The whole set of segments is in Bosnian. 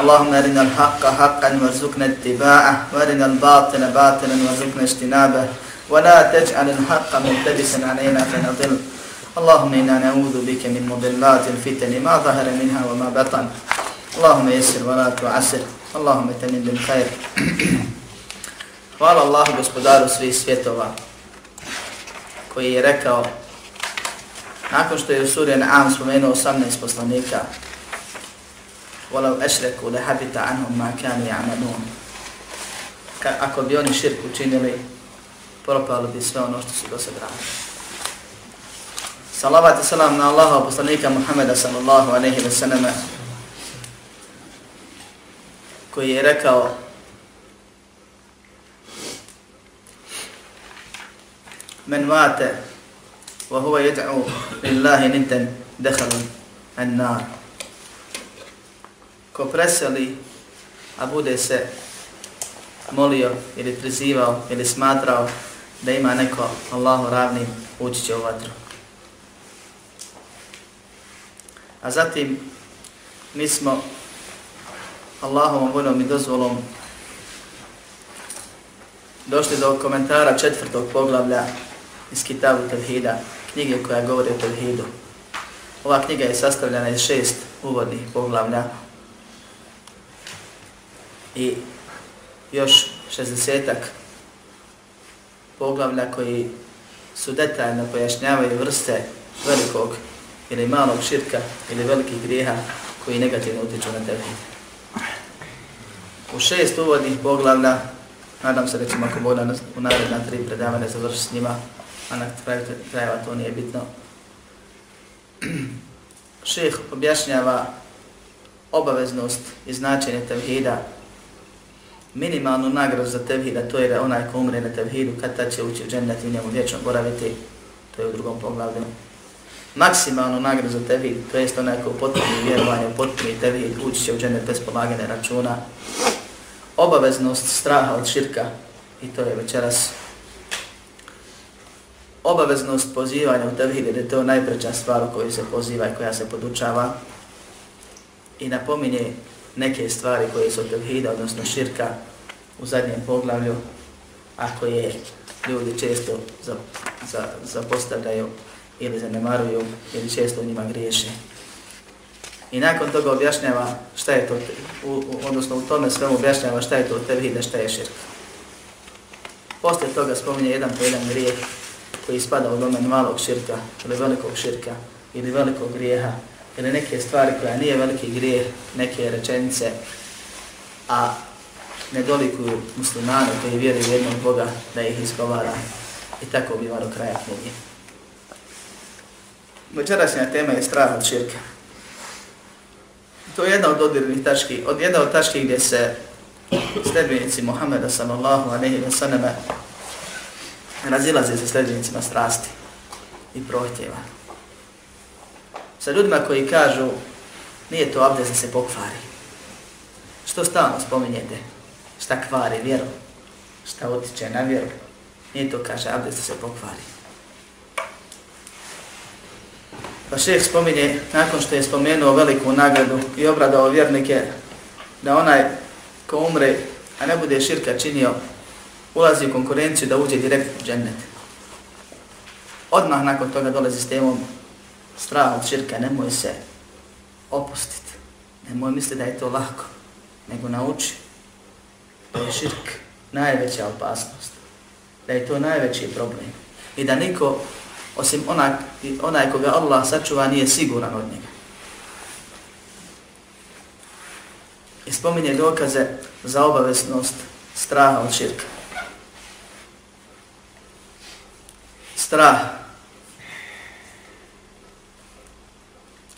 اللهم أرنا الحق حقا وارزقنا اتباعه وأرنا الباطل باطلا وارزقنا اجتنابه ولا تجعل الحق ملتبسا علينا فنضل اللهم إنا نعوذ بك من مضلات الفتن ما ظهر منها وما بطن اللهم يسر ولا تعسر اللهم تمن بالخير Hvala Allahu gospodaru svih svjetova koji je rekao nakon što je u suri An'am spomenuo 18 poslanika وَلَوْ أَشْرَكُوا لَحَبِتَ عَنْهُمْ مَا كَانُوا يَعْمَلُونَ Ako bi oni širk učinili, propalo bi sve ono što su do sad radili. Salavat i salam na Allaha poslanika Muhammeda sallallahu aleyhi wa sallam koji je rekao من مات وهو يدعو لله ندا دخل النار ko preseli, a bude se molio ili prizivao ili smatrao da ima neko Allahu ravnim, ući će u vatru. A zatim mi smo Allahovom voljom i dozvolom došli do komentara četvrtog poglavlja iz Kitabu Tevhida, knjige koja govori o Tevhidu. Ova knjiga je sastavljena iz šest uvodnih poglavlja i još šestdesetak poglavlja koji su detaljno pojašnjavaju vrste velikog ili malog širka ili velikih grijeha koji negativno utiču na tebi. U šest uvodnih poglavlja, nadam se da ćemo ako Bog u naredna tri predavanja završiti s njima, a na kraju krajeva to nije bitno. Šeh objašnjava obaveznost i značenje tevhida, minimalnu nagradu za tevhid, a to je da onaj ko umre na tevhidu, kad ta će ući u džennet i njemu vječno boraviti, to je u drugom poglavlju. Maksimalnu nagradu za tevhid, to jest onaj ko potpuni vjerovanje, potpuni tevhid, ući će u džennet bez pomagane računa. Obaveznost straha od širka, i to je večeras obaveznost pozivanja u tevhid, jer je to najpreća stvar u koju se poziva i koja se podučava i napominje neke stvari koje su tevhida, odnosno širka u zadnjem poglavlju, a koje ljudi često zapostavljaju za, zapostavljaju ili zanemaruju ili često u njima griješe. I nakon toga objašnjava šta je to, u, odnosno u tome svemu objašnjava šta je to tevhida, šta je širka. Poslije toga spominje jedan po jedan grijeh koji spada u domen malog širka ili velikog širka ili velikog grijeha ili neke stvari koja nije veliki grijeh, neke rečenice, a ne dolikuju muslimane koji vjeruju jednog Boga da ih izgovara i tako biva do kraja knjige. Večerašnja tema je strah od širka. To je jedna od odirnih tački, od jedna od tački gdje se sledbenici Muhammeda sallallahu alaihi wa sallam razilaze sa sledbenicima strasti i prohtjeva. Sa ljudima koji kažu nije to abdest da se pokvari. Što stalno spominjete? Šta kvari vjeru? Šta utiče na vjeru? Nije to kaže abdest da se pokvari. Pa šeh spominje, nakon što je spomenuo veliku nagradu i obradao vjernike, da onaj ko umre, a ne bude širka činio, ulazi u konkurenciju da uđe direkt u džennet. Odmah nakon toga dolazi s temom strah od širka, nemoj se opustiti. Nemoj misli da je to lako, nego nauči da je širk najveća opasnost, da je to najveći problem i da niko, osim onaj, onaj koga Allah sačuva, nije siguran od njega. I spominje dokaze za obaveznost straha od širka. Strah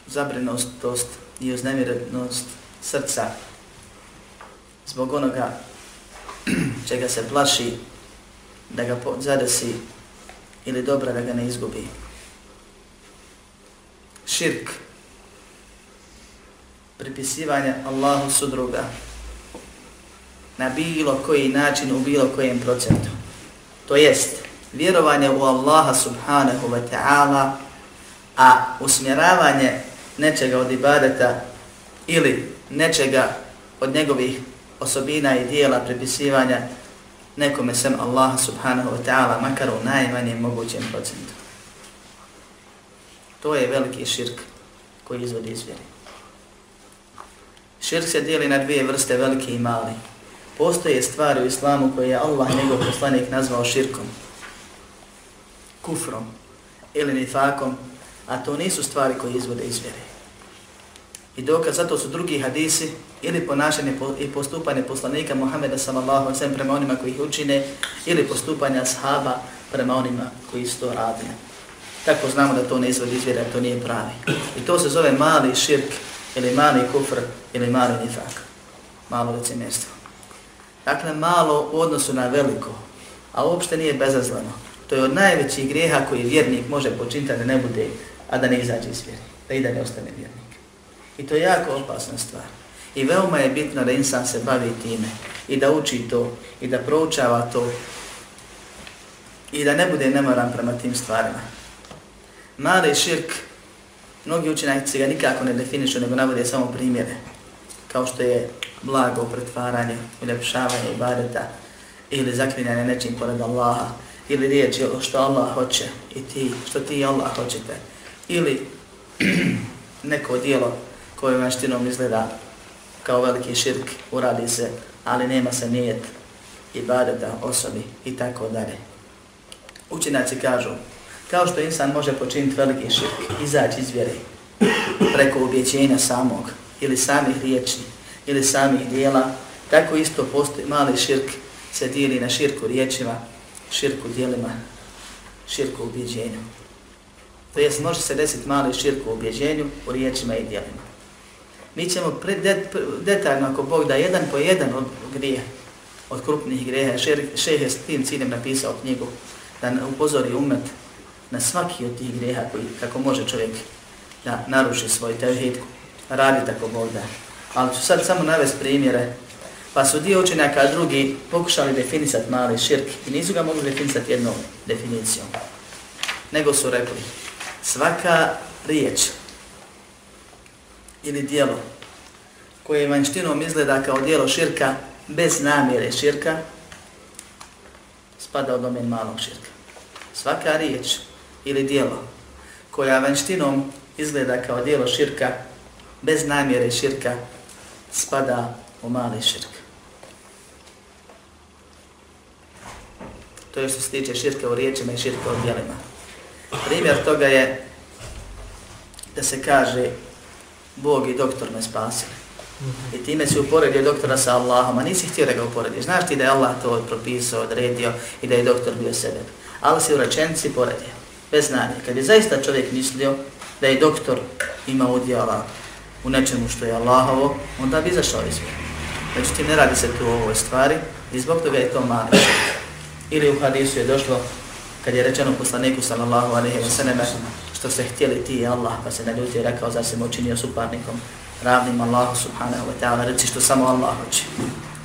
zabrinutost i uznemirenost srca zbog onoga čega se plaši da ga zadesi ili dobra da ga ne izgubi. Širk. Pripisivanje Allahu sudruga na bilo koji način u bilo kojem procentu. To jest, vjerovanje u Allaha subhanahu wa ta'ala, a usmjeravanje nečega od ibadeta ili nečega od njegovih osobina i dijela prepisivanja nekome sem Allaha subhanahu wa ta'ala, makar u najmanjem mogućem procentu. To je veliki širk koji izvodi iz vjere. Širk se dijeli na dvije vrste, veliki i mali. Postoje stvari u islamu koje je Allah, njegov poslanik, nazvao širkom, kufrom ili nifakom, a to nisu stvari koje izvode iz vjere. I dokaz zato su drugi hadisi ili ponašanje i postupanje poslanika Muhammeda sallallahu alaihi prema onima koji ih učine ili postupanja ashaba prema onima koji su to radili. Tako znamo da to ne izvodi iz vjere, to nije pravi. I to se zove mali širk ili mali kufr ili mali nifak. Malo licemjerstvo. Dakle, malo u odnosu na veliko, a uopšte nije bezazleno. To je od najvećih grijeha koji vjernik može počiniti da ne bude, a da ne izađe iz vjere, da i da ne ostane vjernik. I to je jako opasna stvar. I veoma je bitno da insan se bavi time i da uči to i da proučava to i da ne bude nemoran prema tim stvarima. Mali širk, mnogi učenjaci ga nikako ne definišu, nego navode samo primjere, kao što je blago pretvaranje, uljepšavanje ibadeta ili zaklinjanje nečim pored Allaha ili riječ što Allah hoće i ti, što ti i Allah hoćete ili neko dijelo koje vanštinom izgleda kao veliki širk uradi se, ali nema se nijet ibadeta osobi i tako dalje. Učinaci kažu, kao što insan može počiniti veliki širk, izaći iz vjere preko ubjeđenja samog ili samih riječi ili samih dijela, tako isto postoji mali širk se dijeli na širku riječima, širku dijelima, širku ubjeđenju. To jest, može se desiti mali širk u objeđenju, u riječima i dijelima. Mi ćemo pre, det, pre, detaljno, ako Bog da, jedan po jedan od grije, od krupnih grijeha, šeh je s tim ciljem napisao knjigu, da upozori umet na svaki od tih grijeha koji, kako može čovjek da naruši svoj tevhid, radi tako Bog da. Ali ću sad samo navesti primjere, pa su dio učenjaka drugi pokušali definisati mali širk i nisu ga mogli definisati jednom definicijom. Nego su rekli, svaka riječ ili dijelo koje vanštinom izgleda kao dijelo širka bez namjere širka, spada u domen malog širka. Svaka riječ ili dijelo koja vanštinom izgleda kao dijelo širka bez namjere širka, spada u mali širk. To je što se tiče širka u riječima i širka u dijelima. Primjer toga je da se kaže Bog i doktor me spasili. I time si uporedio doktora sa Allahom, a nisi htio da ga uporediš. Znaš ti da je Allah to propisao, odredio i da je doktor bio sebe. Ali si u rečenci poredio, bez znanja. Kad je zaista čovjek mislio da je doktor ima udjela u nečemu što je Allahovo, onda bi izašao iz vjera. Međutim, ne radi se tu o ovoj stvari i zbog toga je to mali Ili u hadisu je došlo, kad je rečeno poslaniku sallallahu alaihi wa sallam, što se htjeli ti je Allah, pa se na ljudi rekao, za se mu učinio suparnikom, ravnim Allahu subhanahu wa ta'ala, reci što samo Allah hoće,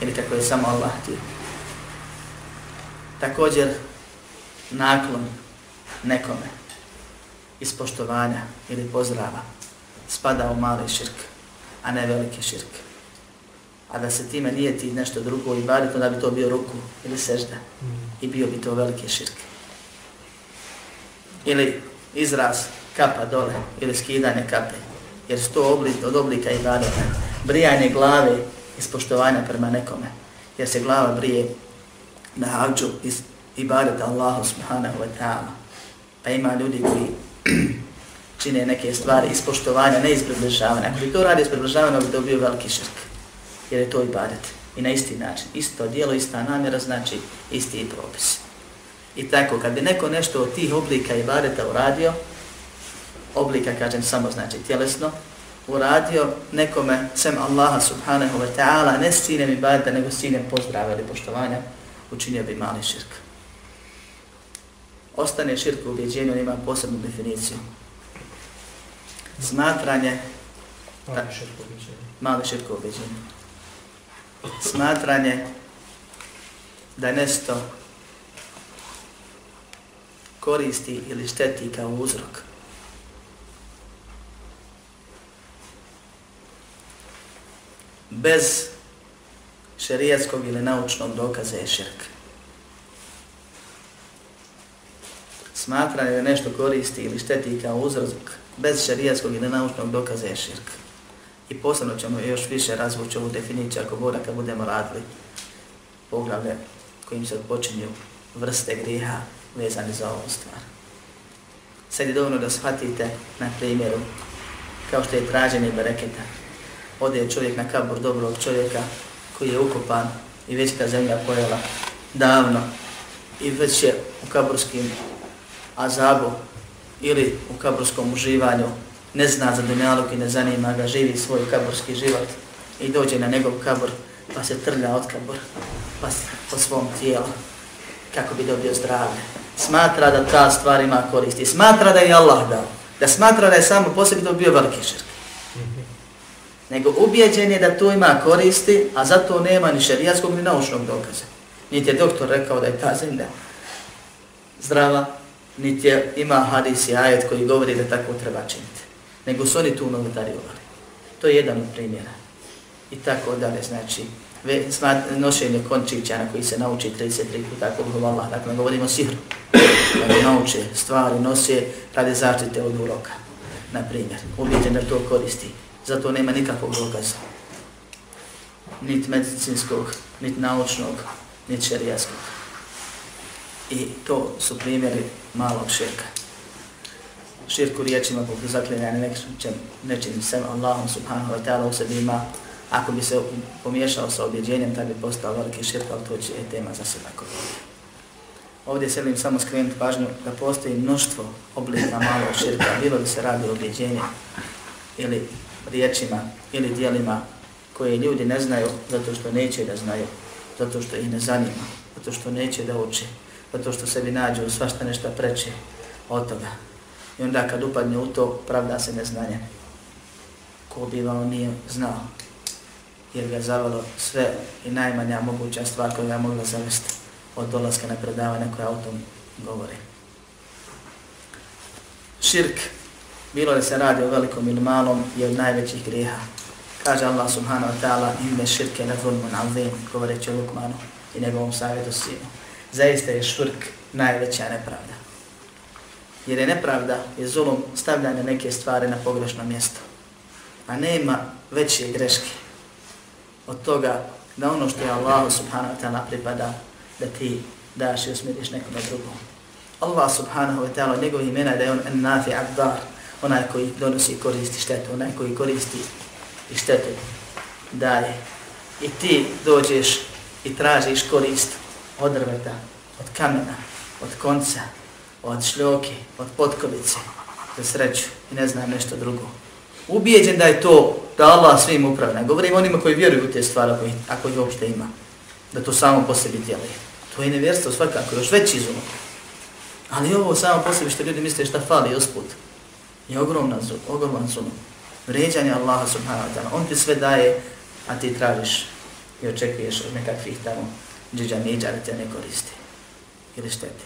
ili kako je samo Allah htio. Također, naklon nekome, ispoštovanja ili pozdrava, spada u mali širk, a ne veliki širk. A da se time nije ti nešto drugo i bari, da bi to bio ruku ili sežda. I bio bi to veliki širk. Ili izraz kapa dole ili skidanje kape. Jer su to oblik, od oblika i. Brijanje glave ispoštovanja prema nekome. Jer se glava brije na hađu iz ibadeta Allahu subhanahu wa ta'ala. Pa ima ljudi koji čine neke stvari iz poštovanja, ne iz približavanja. Ako bi to radi iz približavanja, bi to bio veliki širk. Jer je to ibadet. I na isti način. Isto dijelo, ista namjera, znači isti propis. I tako, kad bi neko nešto od tih oblika ibadeta uradio, oblika, kažem, samo znači tjelesno, uradio nekome sem Allaha subhanahu wa ta'ala, ne s ciljem ibadeta, nego s ciljem pozdrava ili poštovanja, učinio bi mali širk. Ostane širk u ubjeđenju, ima posebnu definiciju. Smatranje mali širk u ubjeđenju. Smatranje da je nesto koristi ili šteti kao uzrok. Bez šerijatskog ili naučnog dokaza je širk. Smatranje da nešto koristi ili šteti kao uzrok bez šerijatskog ili naučnog dokaza je širk. I posebno ćemo još više razvući ovu definiciju ako Bora kad budemo radili poglavlje kojim se počinju vrste grijeha vezani za ovu stvar. Sad je dovoljno da shvatite na primjeru kao što je traženje bereketa. Ode je čovjek na kabur dobrog čovjeka koji je ukopan i već ta zemlja pojela davno i već je u kaburskim azabu ili u kaburskom uživanju ne zna za dunjalog i ne zanima ga, živi svoj kaburski život i dođe na njegov kabur pa se trlja od kabur pa se po svom tijelu kako bi dobio zdravlje. Smatra da ta stvar ima koristi. Smatra da je Allah dao. Da smatra da je samo posebi dobio veliki širk. Nego ubijeđen je da to ima koristi, a zato nema ni šerijatskog ni naučnog dokaza. Niti je doktor rekao da je ta zemlja zdrava, niti je ima hadis i ajet koji govori da tako treba činiti. Nego su oni tu novotarivali. To je jedan od primjera. I tako dalje, znači, nošenje končića na koji se nauči 33 puta kod Allah. Dakle, govorimo o sihru. Dakle, nauče stvari, nosije radi zaštite od uroka. Na primjer, ubijeđen da to koristi. Zato nema nikakvog dokaza. Niti medicinskog, niti naučnog, niti šerijaskog. I to su primjeri malog širka. Širku riječima poput zaklinjanja nečim, nečim sem Allahom subhanahu wa ta'ala u sebi ima ako bi se pomiješao sa objeđenjem, tad bi postao veliki širk, ali to će je tema za sebe. Ovdje se želim samo skrenuti pažnju da postoji mnoštvo oblika malog širka, bilo da se radi o objeđenju ili riječima ili dijelima koje ljudi ne znaju zato što neće da znaju, zato što ih ne zanima, zato što neće da uče, zato što sebi nađu svašta nešto preče od toga. I onda kad upadne u to, pravda se neznanje. Ko bi vam nije znao, jer ga zavalo sve i najmanja moguća stvar koja ga mogla zavesti od dolaska na predavanje koja o tom govori. Širk, bilo da se radi o velikom ili malom, je od najvećih grijeha. Kaže Allah subhanahu wa ta'ala, ime širke na zulmu na alvim, govoreći o Lukmanu i njegovom savjetu sinu. Zaista je širk najveća nepravda. Jer je nepravda, je zulum stavljanje neke stvari na pogrešno mjesto. A nema veće greške od toga da ono što je Allah subhanahu wa ta'ala pripada da ti daš i usmiriš nekom drugom. Allah subhanahu wa ta'ala, njegov imena da je on nafi abdar, onaj koji donosi koristi štetu, onaj koji koristi i štetu daje. I ti dođeš i tražiš korist od drveta, od kamena, od konca, od šljoke, od potkovice, za sreću i ne znam nešto drugo ubijeđen da je to da Allah svim upravlja. Govorim onima koji vjeruju u te stvari, ako ih, ako ih uopšte ima. Da to samo po sebi djeluje. To je nevjerstvo svakako, još veći izum. Ali ovo samo po sebi što ljudi misle šta fali usput. Je ogromna zum, ogroman zum. Vređanje Allaha subhanahu wa ta'ala. On ti sve daje, a ti tražiš i očekuješ od nekakvih tamo džiđa niđa da te ne koristi. Ili štete.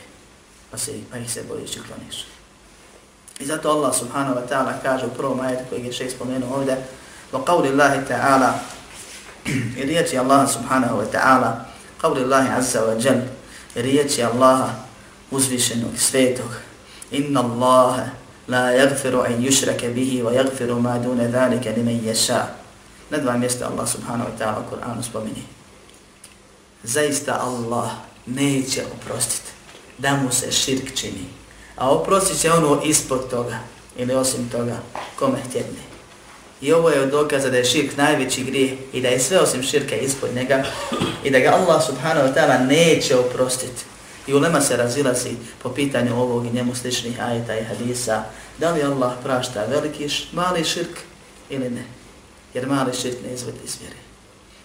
Pa, se, pa ih se bojiš i kloniš. I zato Allah subhanahu wa ta'ala kaže u prvom ajetu koji je še spomenuo ovdje wa qawli Allahi ta'ala i riječi Allah subhanahu wa ta'ala qawli Allahi azza wa jal i riječi Allaha uzvišenog svetog. Inna Allaha la yagfiru an yushraka bihi wa yagfiru ma duna zalika limen yasha na dva mjesta Allah subhanahu wa ta'ala u Kur'anu spomeni zaista Allah neće oprostiti da mu se širk čini a oprostit će ono ispod toga ili osim toga kome htjedne. I ovo je dokaza da je širk najveći grijeh i da je sve osim širka ispod njega i da ga Allah subhanahu wa ta'ala neće oprostiti. I ulema se razilazi po pitanju ovog i njemu sličnih ajeta i hadisa. Da li Allah prašta veliki mali širk ili ne? Jer mali širk ne izvodi iz vjere.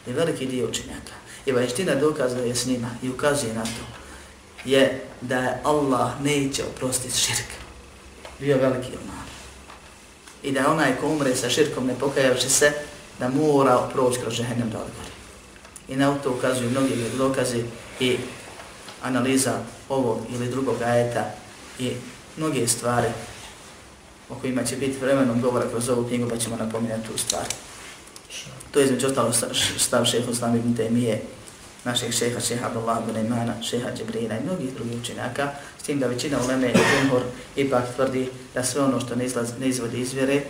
I veliki dio učenjaka. I vajština dokazuje s njima i ukazuje na to je da Allah neće oprostiti širk. Bio veliki ili mali. I da onaj ko umre sa širkom ne pokajavši se, da mora proći kroz žehennem da odgori. I na to ukazuju mnogi dokazi i analiza ovog ili drugog ajeta i mnoge stvari o kojima će biti vremenom govora kroz ovu knjigu pa ćemo napominati tu stvar. To je između ostalo stav šeha Islam ibn Taymije, našeg šeha, šeha Abdullah ibn Imana, šeha Džibrina i mnogih drugih učenjaka, s tim da većina uleme i Jumhur ipak tvrdi da sve ono što ne, izlaz, ne izvodi iz vjere,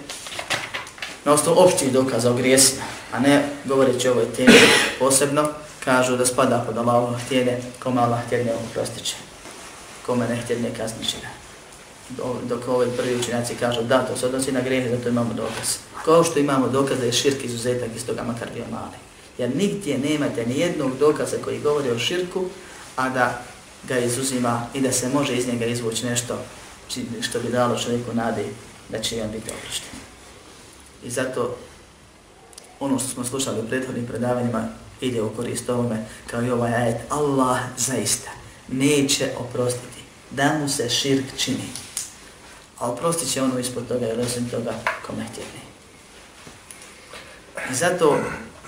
na osnovu opštih dokaza o grijesima, a ne govoreći o ovoj temi posebno, kažu da spada pod Allahom htjene, kome Allah htjene oprostit će, kome ne htjene kaznit će ga. Dok ovi prvi učenjaci kažu da, to se odnosi na grijehe, zato imamo dokaz. Kao što imamo dokaz da je širk izuzetak iz toga makar bio mali. Jer nigdje nemate ni jednog dokaza koji govori o širku, a da ga izuzima i da se može iz njega izvući nešto što bi dalo čovjeku nade da će on biti oprošten. I zato ono što smo slušali u prethodnim predavanjima ide u korist ovome, kao i ovaj ajet, Allah zaista neće oprostiti da mu se širk čini. A oprostit će ono ispod toga i osim toga kome htjeli. I zato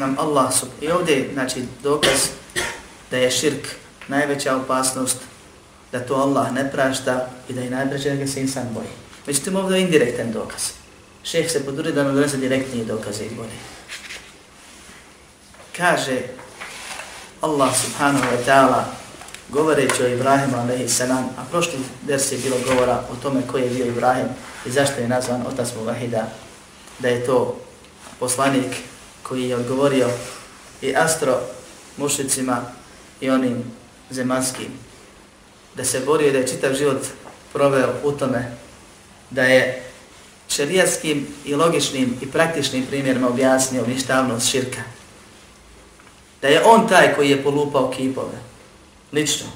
nam Allah, sub... i ovdje znači dokaz da je širk najveća opasnost, da to Allah ne prašta i da je najbrže da ga se insan boji. Međutim, ovdje je indirektan dokaz. Šeh se poduri da nam donese direktnije dokaze i boje kaže Allah subhanahu wa ta'ala govoreći o Ibrahimu alaihi salam, a prošli ders je bilo govora o tome ko je bio Ibrahim i zašto je nazvan otac Muvahida, da je to poslanik koji je odgovorio i astro mušicima i onim zemanskim, da se borio da je čitav život proveo u tome, da je šerijatskim i logičnim i praktičnim primjerima objasnio ništavnost širka, da je on taj koji je polupao kipove, lično.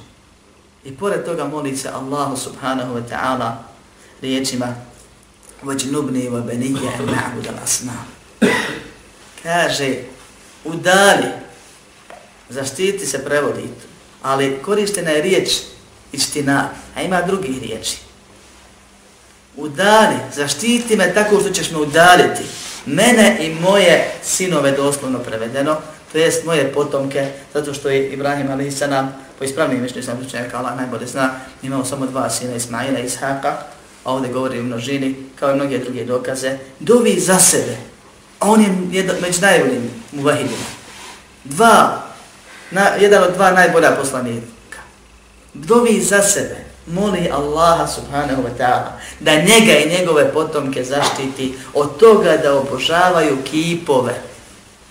I pored toga moli se Allahu subhanahu wa ta'ala riječima وَجْنُبْنِي وَبَنِيَ نَعْبُدَ الْأَسْنَامِ Kaže, udali, zaštiti se prevodi, ali korištena je riječ istina, a ima drugih riječi. Udali, zaštiti me tako što ćeš me udaliti, mene i moje sinove doslovno prevedeno, to jest moje potomke, zato što je Ibrahim a.s. po ispravnim mišlju sam učenja Allah najbolje zna, imao samo dva sina Ismaila i Ishaka, a ovdje govori o množini, kao i mnoge druge dokaze, dovi za sebe, a on je jedan, među najboljim muvahidima. Dva, na, jedan od dva najbolja poslanika. Dovi za sebe, moli Allaha subhanahu wa ta'ala da njega i njegove potomke zaštiti od toga da obožavaju kipove,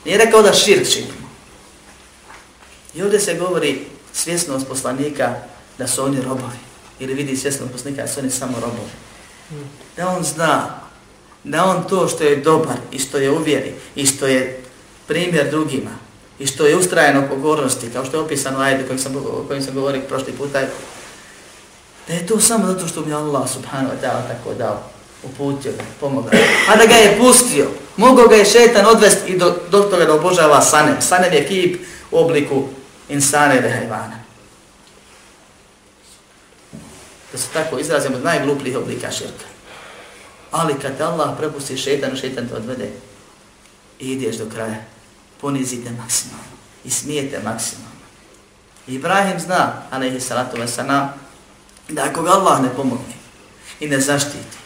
Nije rekao da širk činimo. I ovdje se govori svjesnost poslanika da su oni robovi. Ili vidi svjesnost poslanika da su oni samo robovi. Da on zna da on to što je dobar i što je uvjeri i što je primjer drugima i što je ustrajeno pogornosti, kao što je opisano ajde kojim sam, kojim sam govorio prošli puta, da je to samo zato što mi Allah subhanahu wa ta'ala tako dao uputio ga, pomogao. A da ga je pustio, mogao ga je šetan odvesti i do, do toga da obožava sanem. Sanem je kip u obliku insane ili hajvana. Da se tako izrazimo od najglupljih oblika širka. Ali kad Allah prepusti šetan, šetan te odvede i ideš do kraja, ponizite maksimalno i smijete maksimalno. Ibrahim zna, alaihi salatu wasalam, da ako ga Allah ne pomogne i ne zaštiti,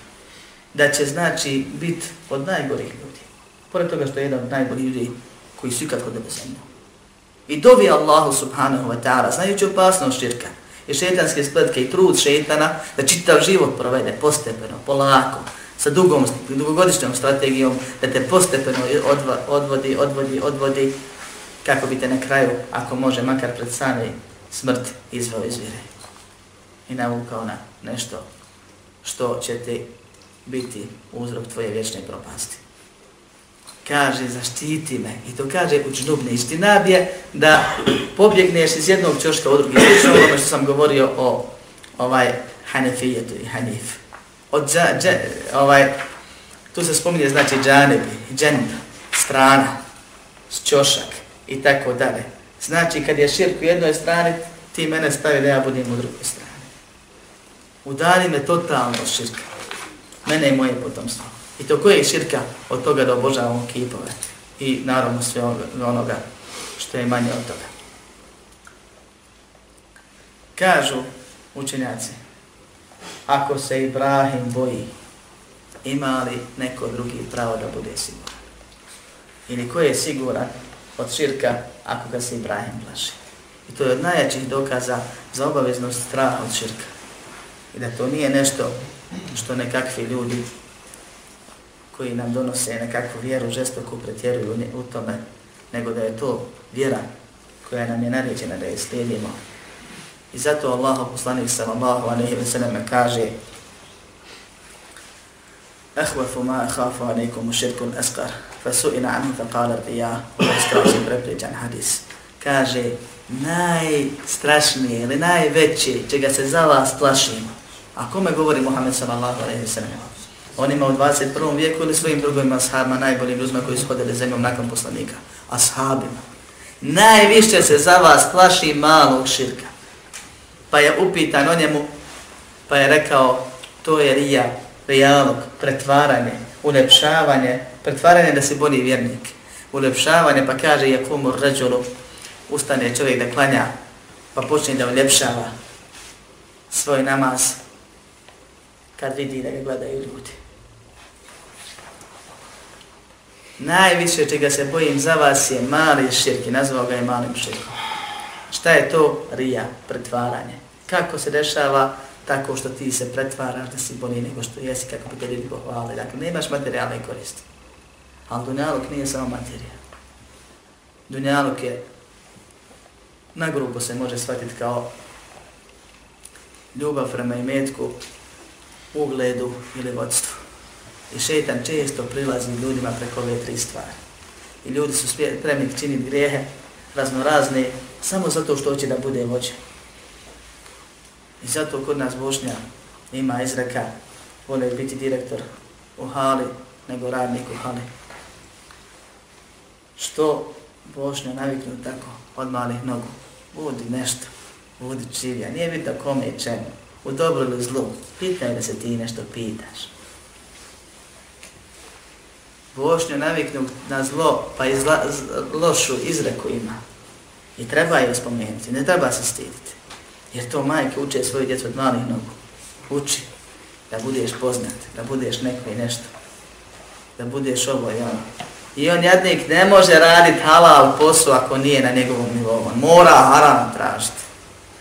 da će znači biti od najgorih ljudi. Pored toga što je jedan od najgorih ljudi koji su ikad hodili zemlju. I dovi Allahu subhanahu wa ta'ala, znajući opasnost širka i šetanske spletke i trud šetana da čitav život provede postepeno, polako, sa dugom, dugogodišnjom strategijom, da te postepeno odva, odvodi, odvodi, odvodi, kako bi te na kraju, ako može, makar pred sami smrt izvao iz vire. I navukao na nešto što će te biti uzrok tvoje vječne propasti. Kaže, zaštiti me. I to kaže u džnubne istinabije da pobjegneš iz jednog čoška u drugi. Slično ono što sam govorio o ovaj Hanefijetu i Hanifu Od dža, dža, ovaj, Tu se spominje znači džanebi, dženda, strana, čošak i tako dalje. Znači kad je širk u jednoj strani, ti mene stavi da ja budem u drugoj strani. Udali me totalno širka. Mene i moje potomstvo. I to koje je širka od toga da obožavamo kipove. I naravno sve ono, onoga što je manje od toga. Kažu učenjaci, ako se Ibrahim boji, ima li neko drugi pravo da bude siguran? Ili ko je siguran od širka ako ga se Ibrahim plaši? I to je od najjačih dokaza za obaveznost straha od širka. I da to nije nešto što nekakvi ljudi koji nam donose nekakvu vjeru žestoko pretjeruju u tome, nego da je to vjera koja nam je naređena da je slijedimo. I zato Allah poslanik sallallahu alaihi wa sallam kaže Ahvafu ma ahafu alaikum u širkun eskar Fasu'ina anhu fa qala rija u iskraćem prepričan hadis. Kaže najstrašnije ili najveće čega se za vas plašimo. A kome govori Muhammed sallallahu alaihi wa sallam? Onima u 21. vijeku ili svojim drugim ashabima, najboljim ljudima koji su hodili zemljom nakon poslanika? Ashabima. Najviše se za vas plaši malog širka. Pa je upitan o njemu, pa je rekao, to je rija, rijalog, pretvaranje, ulepšavanje, pretvaranje da se boli vjernik. Ulepšavanje, pa kaže, je kumur ustane čovjek da klanja, pa počne da uljepšava svoj namaz, kad vidi da ga gledaju ljudi. Najviše čega se bojim za vas je mali širk i nazvao ga je malim širkom. Šta je to? Rija, pretvaranje. Kako se dešava? Tako što ti se pretvaraš da si bolji nego što jesi, kako bi te ljudi pohvali. Dakle, nemaš materijalne koristi. Ali dunjaluk nije samo materija. Dunjaluk je, na grubo se može shvatiti kao ljubav prema imetku, ugledu ili vodstvu. I šetan često prilazi ljudima preko ove tri stvari. I ljudi su spremni činiti grijehe, raznorazne, samo zato što hoće da bude vođa. I zato kod nas Bošnja ima izreka, vole biti direktor u hali, nego radnik u hali. Što Bošnja naviknu tako od malih nogu? Budi nešto, budi čivija, nije bitno kome i čemu, u dobro ili zlu, pitaj da se ti nešto pitaš vošnju naviknu na zlo, pa i zla, lošu izreku ima. I treba je spomenuti, ne treba se stiditi. Jer to majke uče svoju djecu od malih nogu. Uči da budeš poznat, da budeš neko i nešto. Da budeš ovo i ono. I on jadnik ne može raditi halal posao ako nije na njegovom nivou. On mora haram tražiti.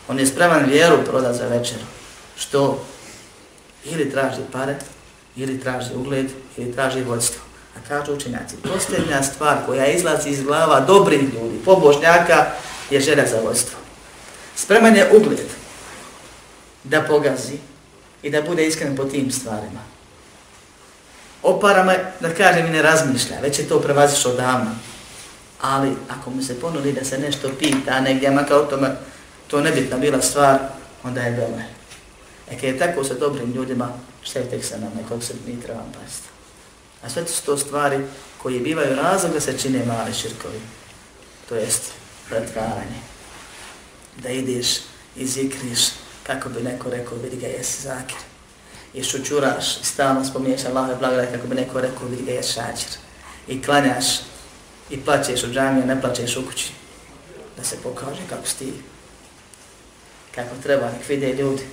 On je spreman vjeru prodat za večeru. Što? Ili traži pare, ili traži ugled, ili traži vodstvo. A kažu učenjaci, posljednja stvar koja izlazi iz glava dobrih ljudi, pobožnjaka, je želja za vojstvo. Spreman je ugled da pogazi i da bude iskren po tim stvarima. O parama, da kažem, i ne razmišlja, već je to prevazišao davno. Ali ako mu se ponudi da se nešto pita negdje, makar o tome, to nebitna bila stvar, onda je vele. E kada je tako sa dobrim ljudima, šta je tek sa nam, nekog se mi trebam pasti. A sve su to stvari koje bivaju razlog da se čine mali širkovi. To jest pretvaranje. Da ideš i zikriš kako bi neko rekao vidi ga jesi zakir. I šućuraš, i stalno spominješ Allahove blagodati, kako bi neko rekao vidi ga jesi šačir. I klanjaš i plaćeš u džamiju, ne plaćeš u kući. Da se pokaže kako sti. Kako treba, nek vide ljudi.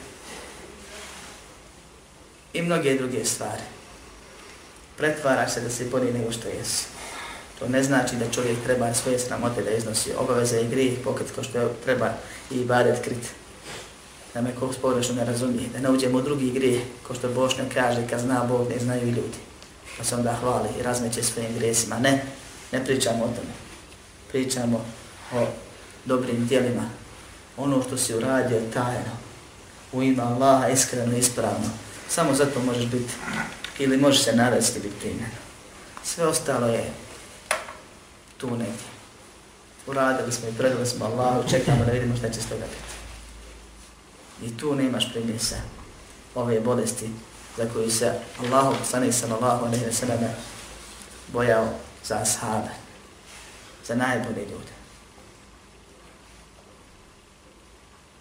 I mnoge druge stvari pretvaraš se da se bolji nego što jesi. To ne znači da čovjek treba svoje sramote da iznosi obaveze i grijeh pokret ko što treba i ibadet krit. Da me kog pogrešno ne razumije, da ne uđemo u drugi grijeh, ko što Bošnja kaže, kad zna Bog, ne znaju i ljudi. Pa se onda hvali i razmeće svojim grijesima. Ne, ne pričamo o tome. Pričamo o dobrim dijelima. Ono što si uradio tajno, u ime Allaha iskreno i ispravno. Samo zato možeš biti ili može se navesti biti primjeno. Sve ostalo je tu negdje. Uradili smo i predali smo Allahu, čekamo da vidimo šta će s toga biti. I tu nemaš primjesa ove bolesti za koju se Allahu poslanik sallallahu alejhi ve selleme bojao za ashabe, za najbolje ljude.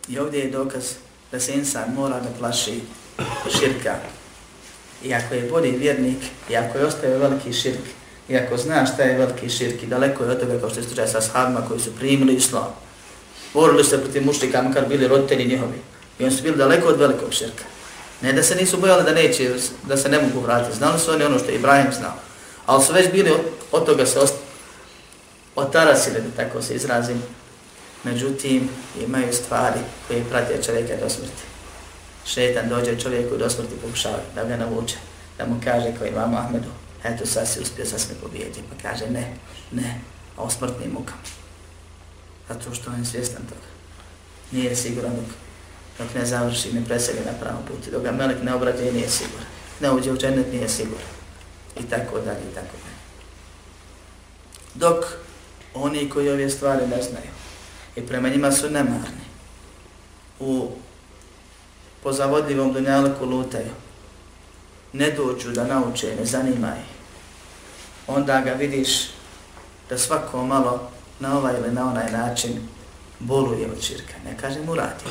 I ovdje je dokaz da se insan mora da plaši širka. I ako je bolji vjernik, i ako je ostaje veliki širk, i ako zna šta je veliki širk, i daleko je od toga kao što je slučaj sa sahabima koji su primili islam, borili se protiv mušlika, makar bili roditelji njihovi, i oni su bili daleko od velikog širka. Ne da se nisu bojali da neće, da se ne mogu vratiti. Znali su oni ono što je Ibrahim znao. Ali su već bili od, od toga se ost, otarasili, da tako se izrazim. Međutim, imaju stvari koje prate čovjeka do smrti. Šetan dođe čovjeku do smrti pokušava da ga navuče, da mu kaže kao imamo Ahmedu, eto sad si uspio, sad smo pobijedi. Pa kaže ne, ne, a o smrtnim mukama. Zato što on je svjestan toga. Nije siguran dok dok ne završi, ne preseli na pravom putu, dok ga melek ne obrađe, nije siguran. Ne uđe u džennet, nije siguran. I tako dalje, i tako dalje. Dok oni koji ove stvari ne znaju i prema njima su nemarni, u po zavodljivom dunjalku lutaju, ne dođu da nauče, ne zanimaju, onda ga vidiš da svako malo na ovaj ili na onaj način boluje od širka. Ne kažem uradi,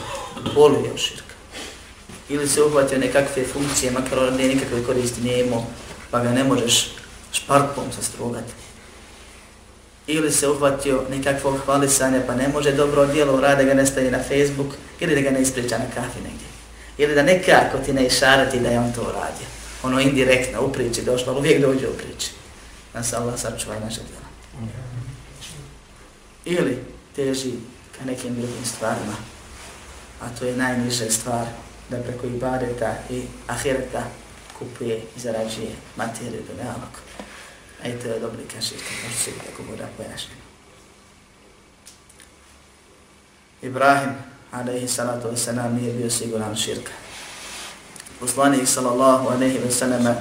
boluje od širka. Ili se uhvatio nekakve funkcije, makar on ne nikakve koristi nije imao, pa ga ne možeš šparpom sastrugati. Ili se uhvatio nekakvo hvalisanje, pa ne može dobro djelo rade ga ne staje na Facebook, ili da ga ne ispriča na kafi negdje. Ili da nekako ti ne išarati da je on to uradio. Ono indirektno u priči došlo, ali uvijek dođe u priči. Nas Allah sačuva naše djela. Ili teži ka nekim drugim stvarima. A to je najniža stvar da preko ibadeta i ahireta kupuje i zarađuje materiju do nealog. A i to je dobri kaširka, kao što se tako bude pojašnjeno. Ibrahim, alaihi salatu wa salam, nije bio siguran širka. Poslanik sallallahu alaihi wa sallam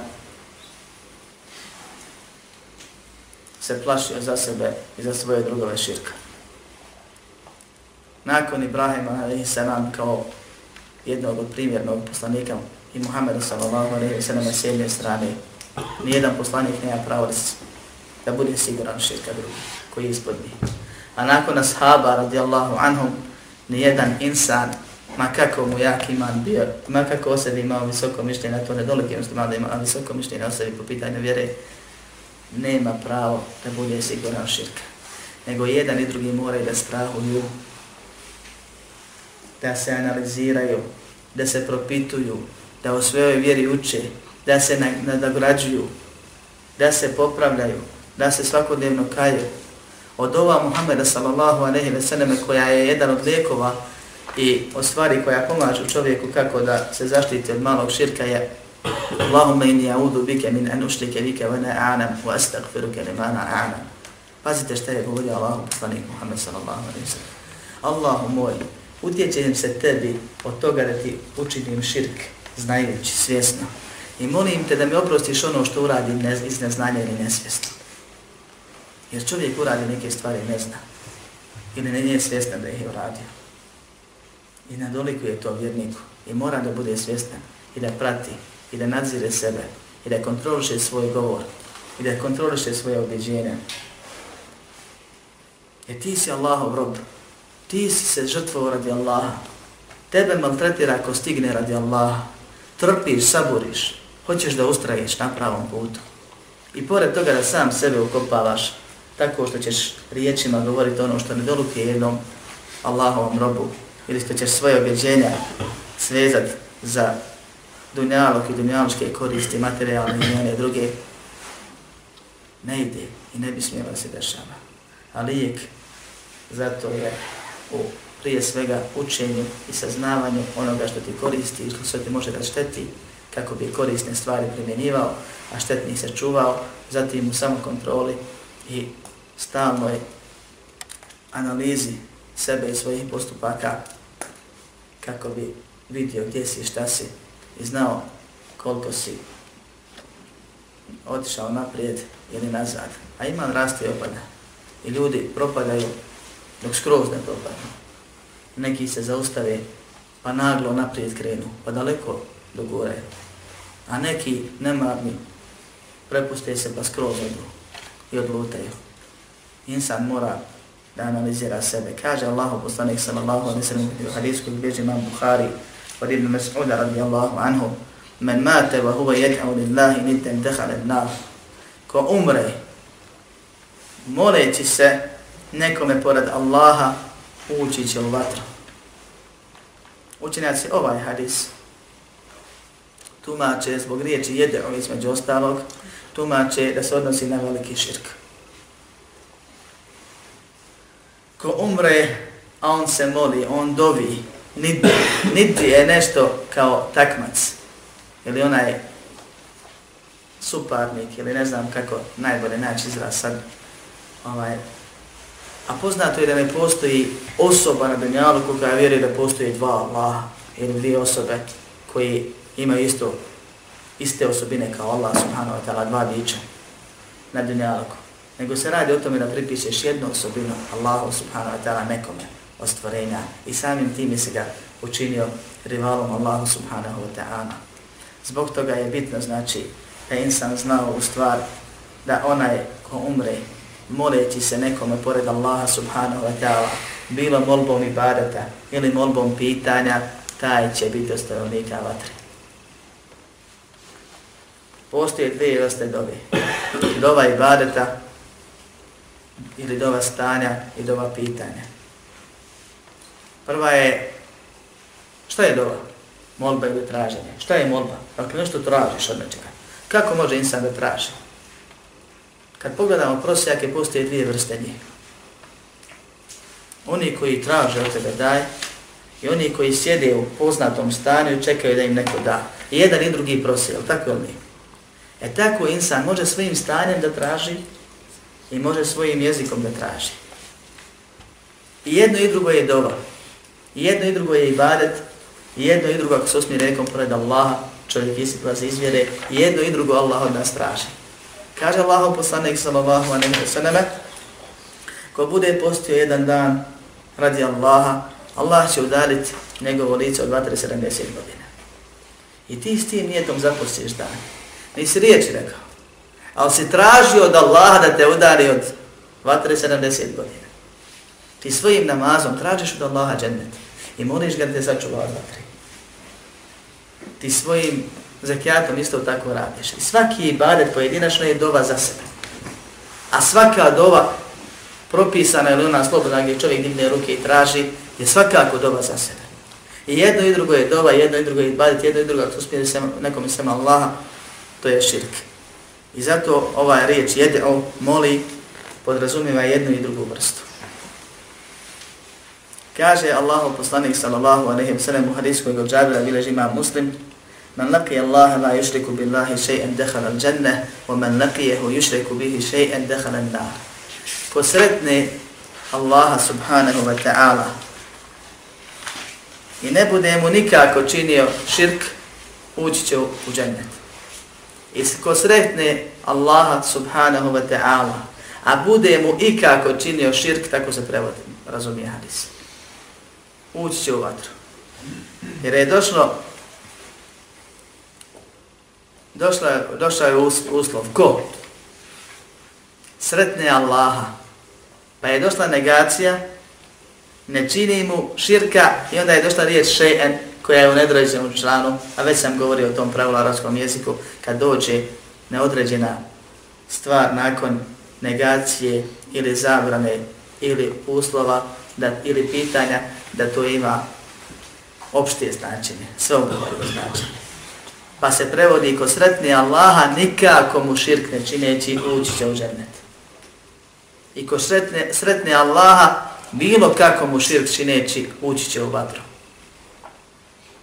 se plašio za sebe i za svoje drugove širka nakon Ibrahima a.s. kao jednog od primjernog poslanika i Muhammeda sallallahu alaihi wa sallam s jedne strane, nijedan poslanik nema pravo da, da bude siguran širka drugi, koji je ispod njih. A nakon ashaba radijallahu anhum, nijedan insan, ma kako mu jak iman bio, ma kako o sebi imao visoko mišljenje, to ne dolike muslima da ima visoko mišljenje o sebi po pitanju vjere, nema pravo da bude siguran širka. Nego jedan i drugi moraju da strahuju da se analiziraju, da se propituju, da o svojoj vjeri uče, da se nadograđuju, da se popravljaju, da se svakodnevno kaju. Od ova Muhammeda sallallahu alejhi ve selleme koja je jedan od lijekova i od stvari koja pomažu čovjeku kako da se zaštiti od malog širka je Allahumma inni a'udhu bike min an ushrike bike wa ne a'nam wa astaghfiruke li ma a'nam. Pazite što je govorio Allahu poslanik Muhammed sallallahu alejhi ve sellem. Allahu moj, utječem se tebi od toga da ti učinim širk, znajući, svjesno. I molim te da mi oprostiš ono što uradim iz neznanja ili nesvjesno. Jer čovjek uradi neke stvari ne zna. Ili ne nije svjestan da ih je uradio. I nadolikuje je to vjerniku. I mora da bude svjestan i da prati i da nadzire sebe i da kontroliše svoj govor i da kontroliše svoje objeđenje. Jer ti si Allahov rob, ti si se žrtvovo radi Allaha. Tebe maltretira ako stigne radi Allaha. Trpiš, saburiš, hoćeš da ustraješ na pravom putu. I pored toga da sam sebe ukopavaš, tako što ćeš riječima govoriti ono što ne dolupije jednom Allahovom robu, ili što ćeš svoje objeđenja svezat za dunjalog i dunjaločke koristi, materijalne i njene druge, ne ide i ne bi smjela se dešava. Ali lijek zato je u prije svega učenju i saznavanju onoga što ti koristi i što ti može da šteti kako bi korisne stvari primjenjivao, a štetnih se čuvao, zatim u samokontroli i stalnoj analizi sebe i svojih postupaka kako bi vidio gdje si i šta si i znao koliko si otišao naprijed ili nazad. A iman raste i opada. I ljudi propadaju dok skroz ne propadnu. Neki se zaustave, pa naglo naprijed krenu, pa daleko do gore. A neki nemarni prepuste se pa skroz odu i odlutaju. Insan mora da analizira sebe. Kaže Allahu poslanik sallallahu alaihi sallam u hadisku koji bježi imam Bukhari od Ibn Mas'uda radijallahu anhu men mate wa huva yad'u lillahi nitten dehale nar. Ko umre moleći se nekome pored Allaha ući će u vatru. Učenjaci ovaj hadis tumače zbog riječi jede između ostalog, tumače da se odnosi na veliki širk. Ko umre, a on se moli, on dovi, niti, niti je nešto kao takmac, ili onaj suparnik, ili ne znam kako najbolje naći izraz sad, ovaj, a poznato je da ne postoji osoba na dunjalu koja vjeruje da postoji dva Allaha ili dvije osobe koji imaju isto, iste osobine kao Allah subhanahu wa ta'ala, dva bića na dunjalu. Nego se radi o tome da pripišeš jednu osobinu Allahu subhanahu wa ta'ala nekome od stvorenja i samim tim se ga učinio rivalom Allahu subhanahu wa ta'ala. Zbog toga je bitno znači da insan znao u stvar da onaj ko umre moleći se nekome pored Allaha subhanahu wa ta'ala, bilo molbom ibadeta ili molbom pitanja, taj će biti ostavljenika vatre. Postoje dvije vrste dobe. Dova ibadeta ili dova stanja i dova pitanja. Prva je, šta je dova? Molba ili traženje. Šta je molba? Dakle, nešto tražiš od nečega. Kako može insan da traži? Kad pogledamo prosjake, postoje dvije vrste njih. Oni koji traže od tebe daj i oni koji sjede u poznatom stanju i čekaju da im neko da. I jedan i drugi prosi, ali tako li? E tako insan može svojim stanjem da traži i može svojim jezikom da traži. I jedno i drugo je dova. I jedno i drugo je ibadet. I jedno i drugo, ako se osmi rekom, pored Allaha, čovjek isti izvjere. I jedno i drugo Allah od nas traži. Kaže Allah poslanik sallallahu alaihi wa sallam, ko bude postio jedan dan radi Allaha, Allah će udaliti njegovo lice od 270 godina. I ti s tim nijetom zapostiš dan. Nisi riječ rekao. Ali si tražio od Allaha da te udari od 270 godina. Ti svojim namazom tražiš od Allaha džennet. I moliš ga da te sačuva od vatre. Ti svojim zakijatom isto tako radiš. I svaki ibadet pojedinačno je dova za sebe. A svaka dova propisana ili ona slobodna gdje čovjek digne ruke i traži, je svakako dova za sebe. I jedno i drugo je dova, jedno i drugo je ibadet, jedno i drugo, ako uspije se nekom islam Allaha, to je širk. I zato ova riječ jede o moli podrazumiva jednu i drugu vrstu. Kaže Allahu poslanik sallallahu alejhi ve sellem u hadisu koji je bilježi Imam Muslim: "Man laqiya Allaha la yushriku billahi shay'an dakhala al-jannah, wa man laqiyahu yushriku bihi shay'an dakhala an-nar." Ko sretne Allaha subhanahu wa ta'ala i ne bude mu nikako činio širk, ući će u džennet. I ko sretne Allaha subhanahu wa ta'ala, a bude mu ikako činio širk, tako se prevodi, razumije hadis. Ući će u vatru. Jer je došlo došla, došao je uslov. Ko? Sretne Allaha. Pa je došla negacija, ne čini mu širka i onda je došla riječ še'en koja je u nedređenom članu, a već sam govorio o tom pravilu arabskom jeziku, kad dođe neodređena stvar nakon negacije ili zabrane ili uslova da, ili pitanja da to ima opštije značenje, sve ogovorilo značenje pa se prevodi ko sretni Allaha nikako mu širk ne čineći ući će u džennet. I ko sretne, sretni Allaha bilo kako mu širk čineći ući će u vatru.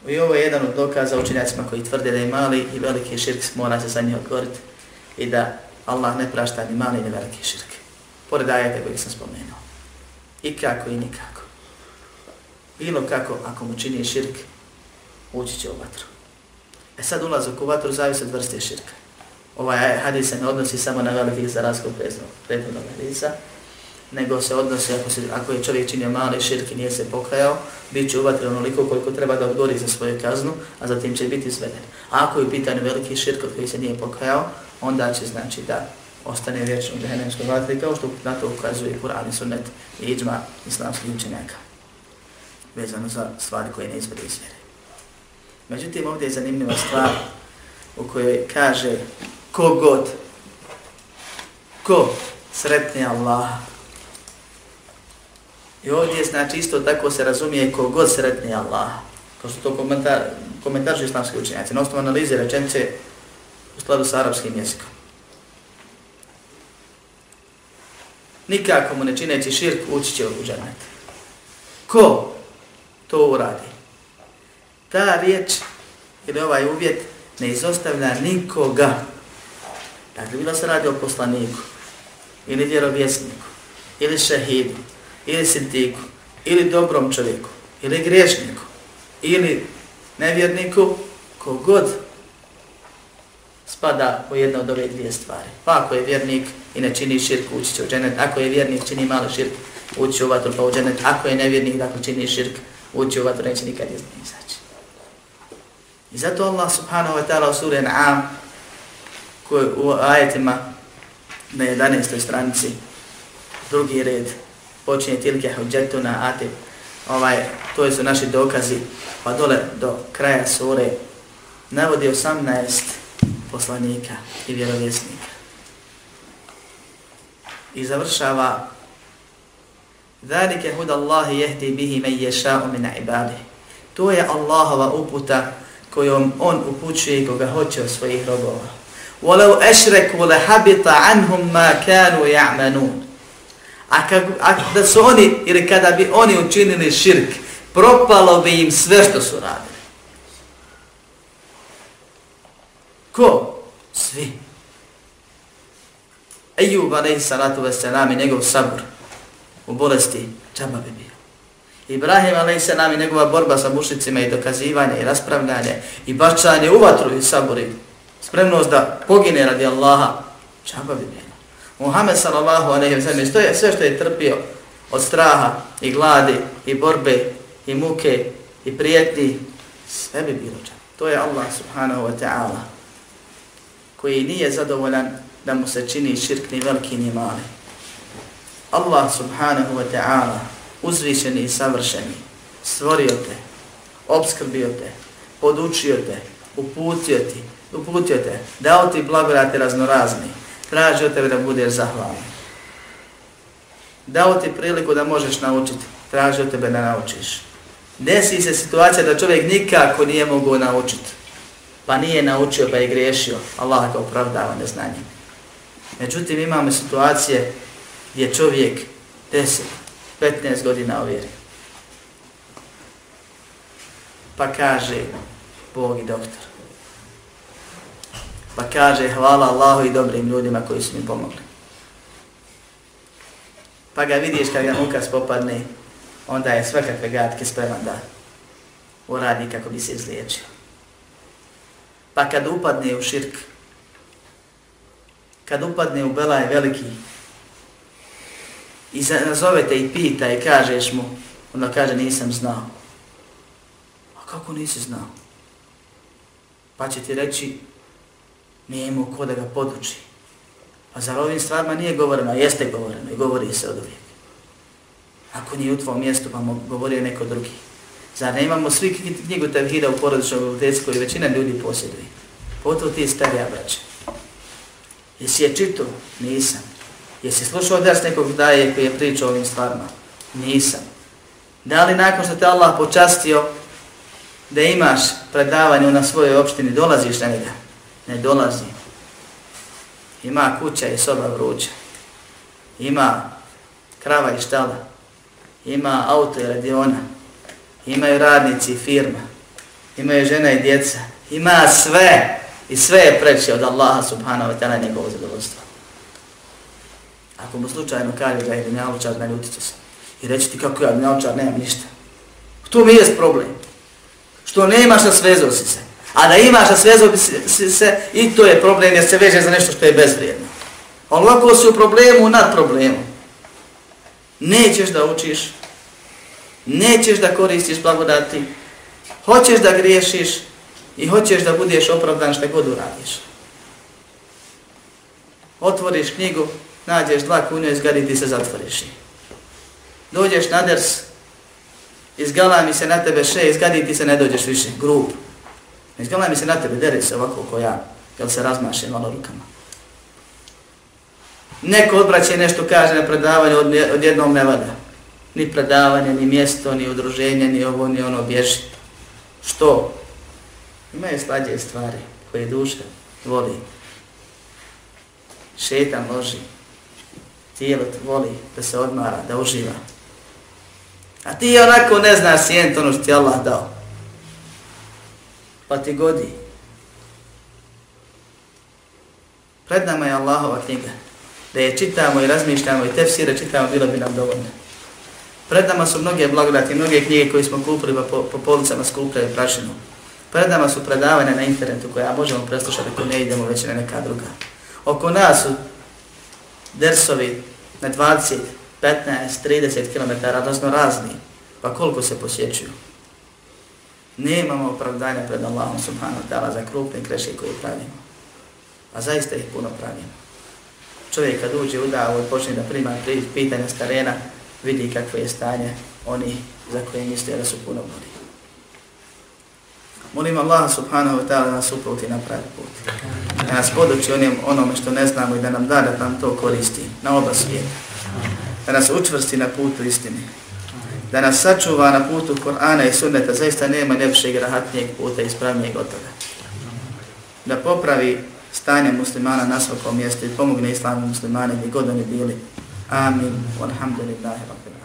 I ovo je jedan od dokaza učenjacima koji tvrde da je mali i veliki širk mora se za njih odgovoriti i da Allah ne prašta ni mali ni veliki širk. Pored ajete koji sam spomenuo. I kako i nikako. Bilo kako ako mu čini širk ući će u vatru. E sad ulazak u vatru zavisi od vrste širka. Ovaj hadis se ne odnosi samo na velikih za razgov prethodnog hadisa, nego se odnosi ako, se, ako je čovjek činio mali širk i nije se pokajao, bit će uvatren onoliko koliko treba da odgori za svoju kaznu, a zatim će biti izveden. A ako je u pitanju veliki širk od koji se nije pokajao, onda će znači da ostane vječno u dehenemskoj vatri, kao što na to ukazuje Kur'an i Sunnet i iđma islamskih učenjaka, vezano za stvari koje ne izvede iz vjere. Međutim, ovdje je zanimljiva stvar u kojoj kaže kogod, ko sretne Allah. I ovdje znači isto tako se razumije ko god Allah. To što to komentar, komentarži islamski učenjaci. Na osnovu analize rečenice u skladu sa arapskim jezikom. Nikako mu ne čineći širk ući će u džennet. Ko to uradi? Ta riječ ili ovaj uvjet ne izostavlja nikoga. Dakle, bilo se radi o poslaniku, ili vjerovjesniku, ili šehidu, ili sintiku, ili dobrom čovjeku, ili griješniku, ili nevjerniku, kogod spada u jedno od ove dvije stvari. Pa ako je vjernik i ne čini širk, ući će u dženet. Ako je vjernik, čini malo širk, ući u vatru pa u dženet. Ako je nevjernik, dakle čini širk, ući u vatru, neće nikad izaći. I zato Allah subhanahu wa ta'ala u suri An'am, koji u ajetima na 11. stranici, drugi red, počinje tilke hođetuna ate ovaj, to su naši dokazi pa dole do kraja sure navodi 18 poslanika i vjerovjesnika i završava Zalike huda Allahi jehdi bihi men ješa'u min ibadi. To je Allahova uputa kojom on upućuje koga hoće svojih robova. Walau ešreku lehabita anhum ma kanu ya'manun. A, kak, a da su oni, ili kada bi oni učinili širk, propalo bi im sve što su radili. Ko? Svi. Ejub alaihi salatu wasalam i njegov sabor u bolesti džaba bi bio. Ibrahim a.s. i njegova borba sa mušicima i dokazivanje i raspravljanje i bačanje u vatru i sabori, spremnost da pogine radi Allaha, čaba bi bilo. Muhammed sallallahu alejhi ve sellem što je sve što je trpio od straha i gladi i borbe i muke i prijetnji sve bi bilo čak. To je Allah subhanahu wa ta'ala koji nije zadovoljan da mu se čini širk ni veliki ni mali. Allah subhanahu wa ta'ala uzvišeni i savršeni, stvorio te, obskrbio te, podučio te, uputio ti, uputio te, dao ti blagodate raznorazni, traži od tebe da budeš zahvalan. Dao ti priliku da možeš naučiti, traži od tebe da naučiš. Desi se situacija da čovjek nikako nije mogao naučiti, pa nije naučio pa je griješio, Allah ga opravdava neznanjem. Međutim, imamo situacije gdje čovjek 10, 15 godina ovjeri. Pa kaže Bog i doktor. Pa kaže hvala Allahu i dobrim ljudima koji su mi pomogli. Pa ga vidiš kad ga muka popadne, onda je sve kakve gatke spreman da uradi kako bi se izliječio. Pa kad upadne u širk, kad upadne u belaj veliki, i nazovete i pita i kažeš mu, onda kaže nisam znao. A kako nisi znao? Pa će ti reći, nije imao ko da ga poduči. A za ovim stvarima nije govoreno, a jeste govoreno i govori se od uvijek. Ako nije u tvojom mjestu, pa mu govori neko drugi. Zar ne imamo svi knjigu Tevhida u porodičnom biblioteci koju većina ljudi posjeduje? Potom ti starija braća. Jesi je čito? Nisam. Jesi slušao ders nekog daje koji je pričao o ovim stvarima? Nisam. Da li nakon što te Allah počastio da imaš predavanje na svojoj opštini, dolaziš na njega? Ne dolazi. Ima kuća i soba vruća. Ima krava i štala. Ima auto i radiona. Imaju radnici i firma. Imaju žena i djeca. Ima sve. I sve je preće od Allaha subhanahu wa ta'ala njegovog zadovoljstva. Ako mu slučajno kaže da je dunjalučar, ne će se. I reći ti kako ja dunjalučar, nemam ništa. To mi je problem. Što nemaš na svezu si se. A da imaš a svezao bi se, i to je problem jer se veže za nešto što je bezvrijedno. Ali ovako si u problemu nad problemom. nećeš da učiš, nećeš da koristiš blagodati, hoćeš da griješiš i hoćeš da budeš opravdan što god uradiš. Otvoriš knjigu, nađeš dva kunja, izgadi ti se zatvoriš. Dođeš na ders, izgalami se na tebe še, izgadi ti se ne dođeš više, grup. mi se na tebe, deri se ovako ko ja, jel se razmaše malo rukama. Neko odbraće nešto kaže na predavanju, od jednom ne vada. Ni predavanje, ni mjesto, ni udruženje, ni ovo, ni ono, bježi. Što? Imaju slađe stvari koje duša voli. Šetan loži. Tijelo voli da se odmara, da uživa. A ti onako ne znaš sjent ono što ti Allah dao. Pa ti godi. Pred nama je Allahova knjiga. Da je čitamo i razmišljamo i tefsire čitamo, bilo bi nam dovoljno. Pred nama su mnoge blagodati, mnoge knjige koje smo kupili pa po, po policama skupljaju prašinu. Pred nama su predavanja na internetu koja možemo preslušati ako ne idemo već na neka druga. Oko nas su dersovi na 20, 15, 30 km, razno razni, pa koliko se posjećuju. Nemamo opravdanja pred Allahom subhanahu ta'ala za krupne kreše koje pravimo. A zaista ih puno pravimo. Čovjek kad uđe u davu i počne da prima pitanja s terena, vidi kakvo je stanje oni za koje misle da su puno bolji. Molim Allah subhanahu wa ta'ala da nas uputi na pravi put. Da nas poduči onim, onome što ne znamo i da nam da da nam to koristi na oba svijeta. Da nas učvrsti na putu istine. Da nas sačuva na putu Kur'ana i sunneta. Zaista nema ljepšeg rahatnijeg puta i ispravnijeg od toga. Da popravi stanje muslimana na svakom mjestu i pomogne islamu muslimane gdje god oni bili. Amin. Walhamdulillahi rabbil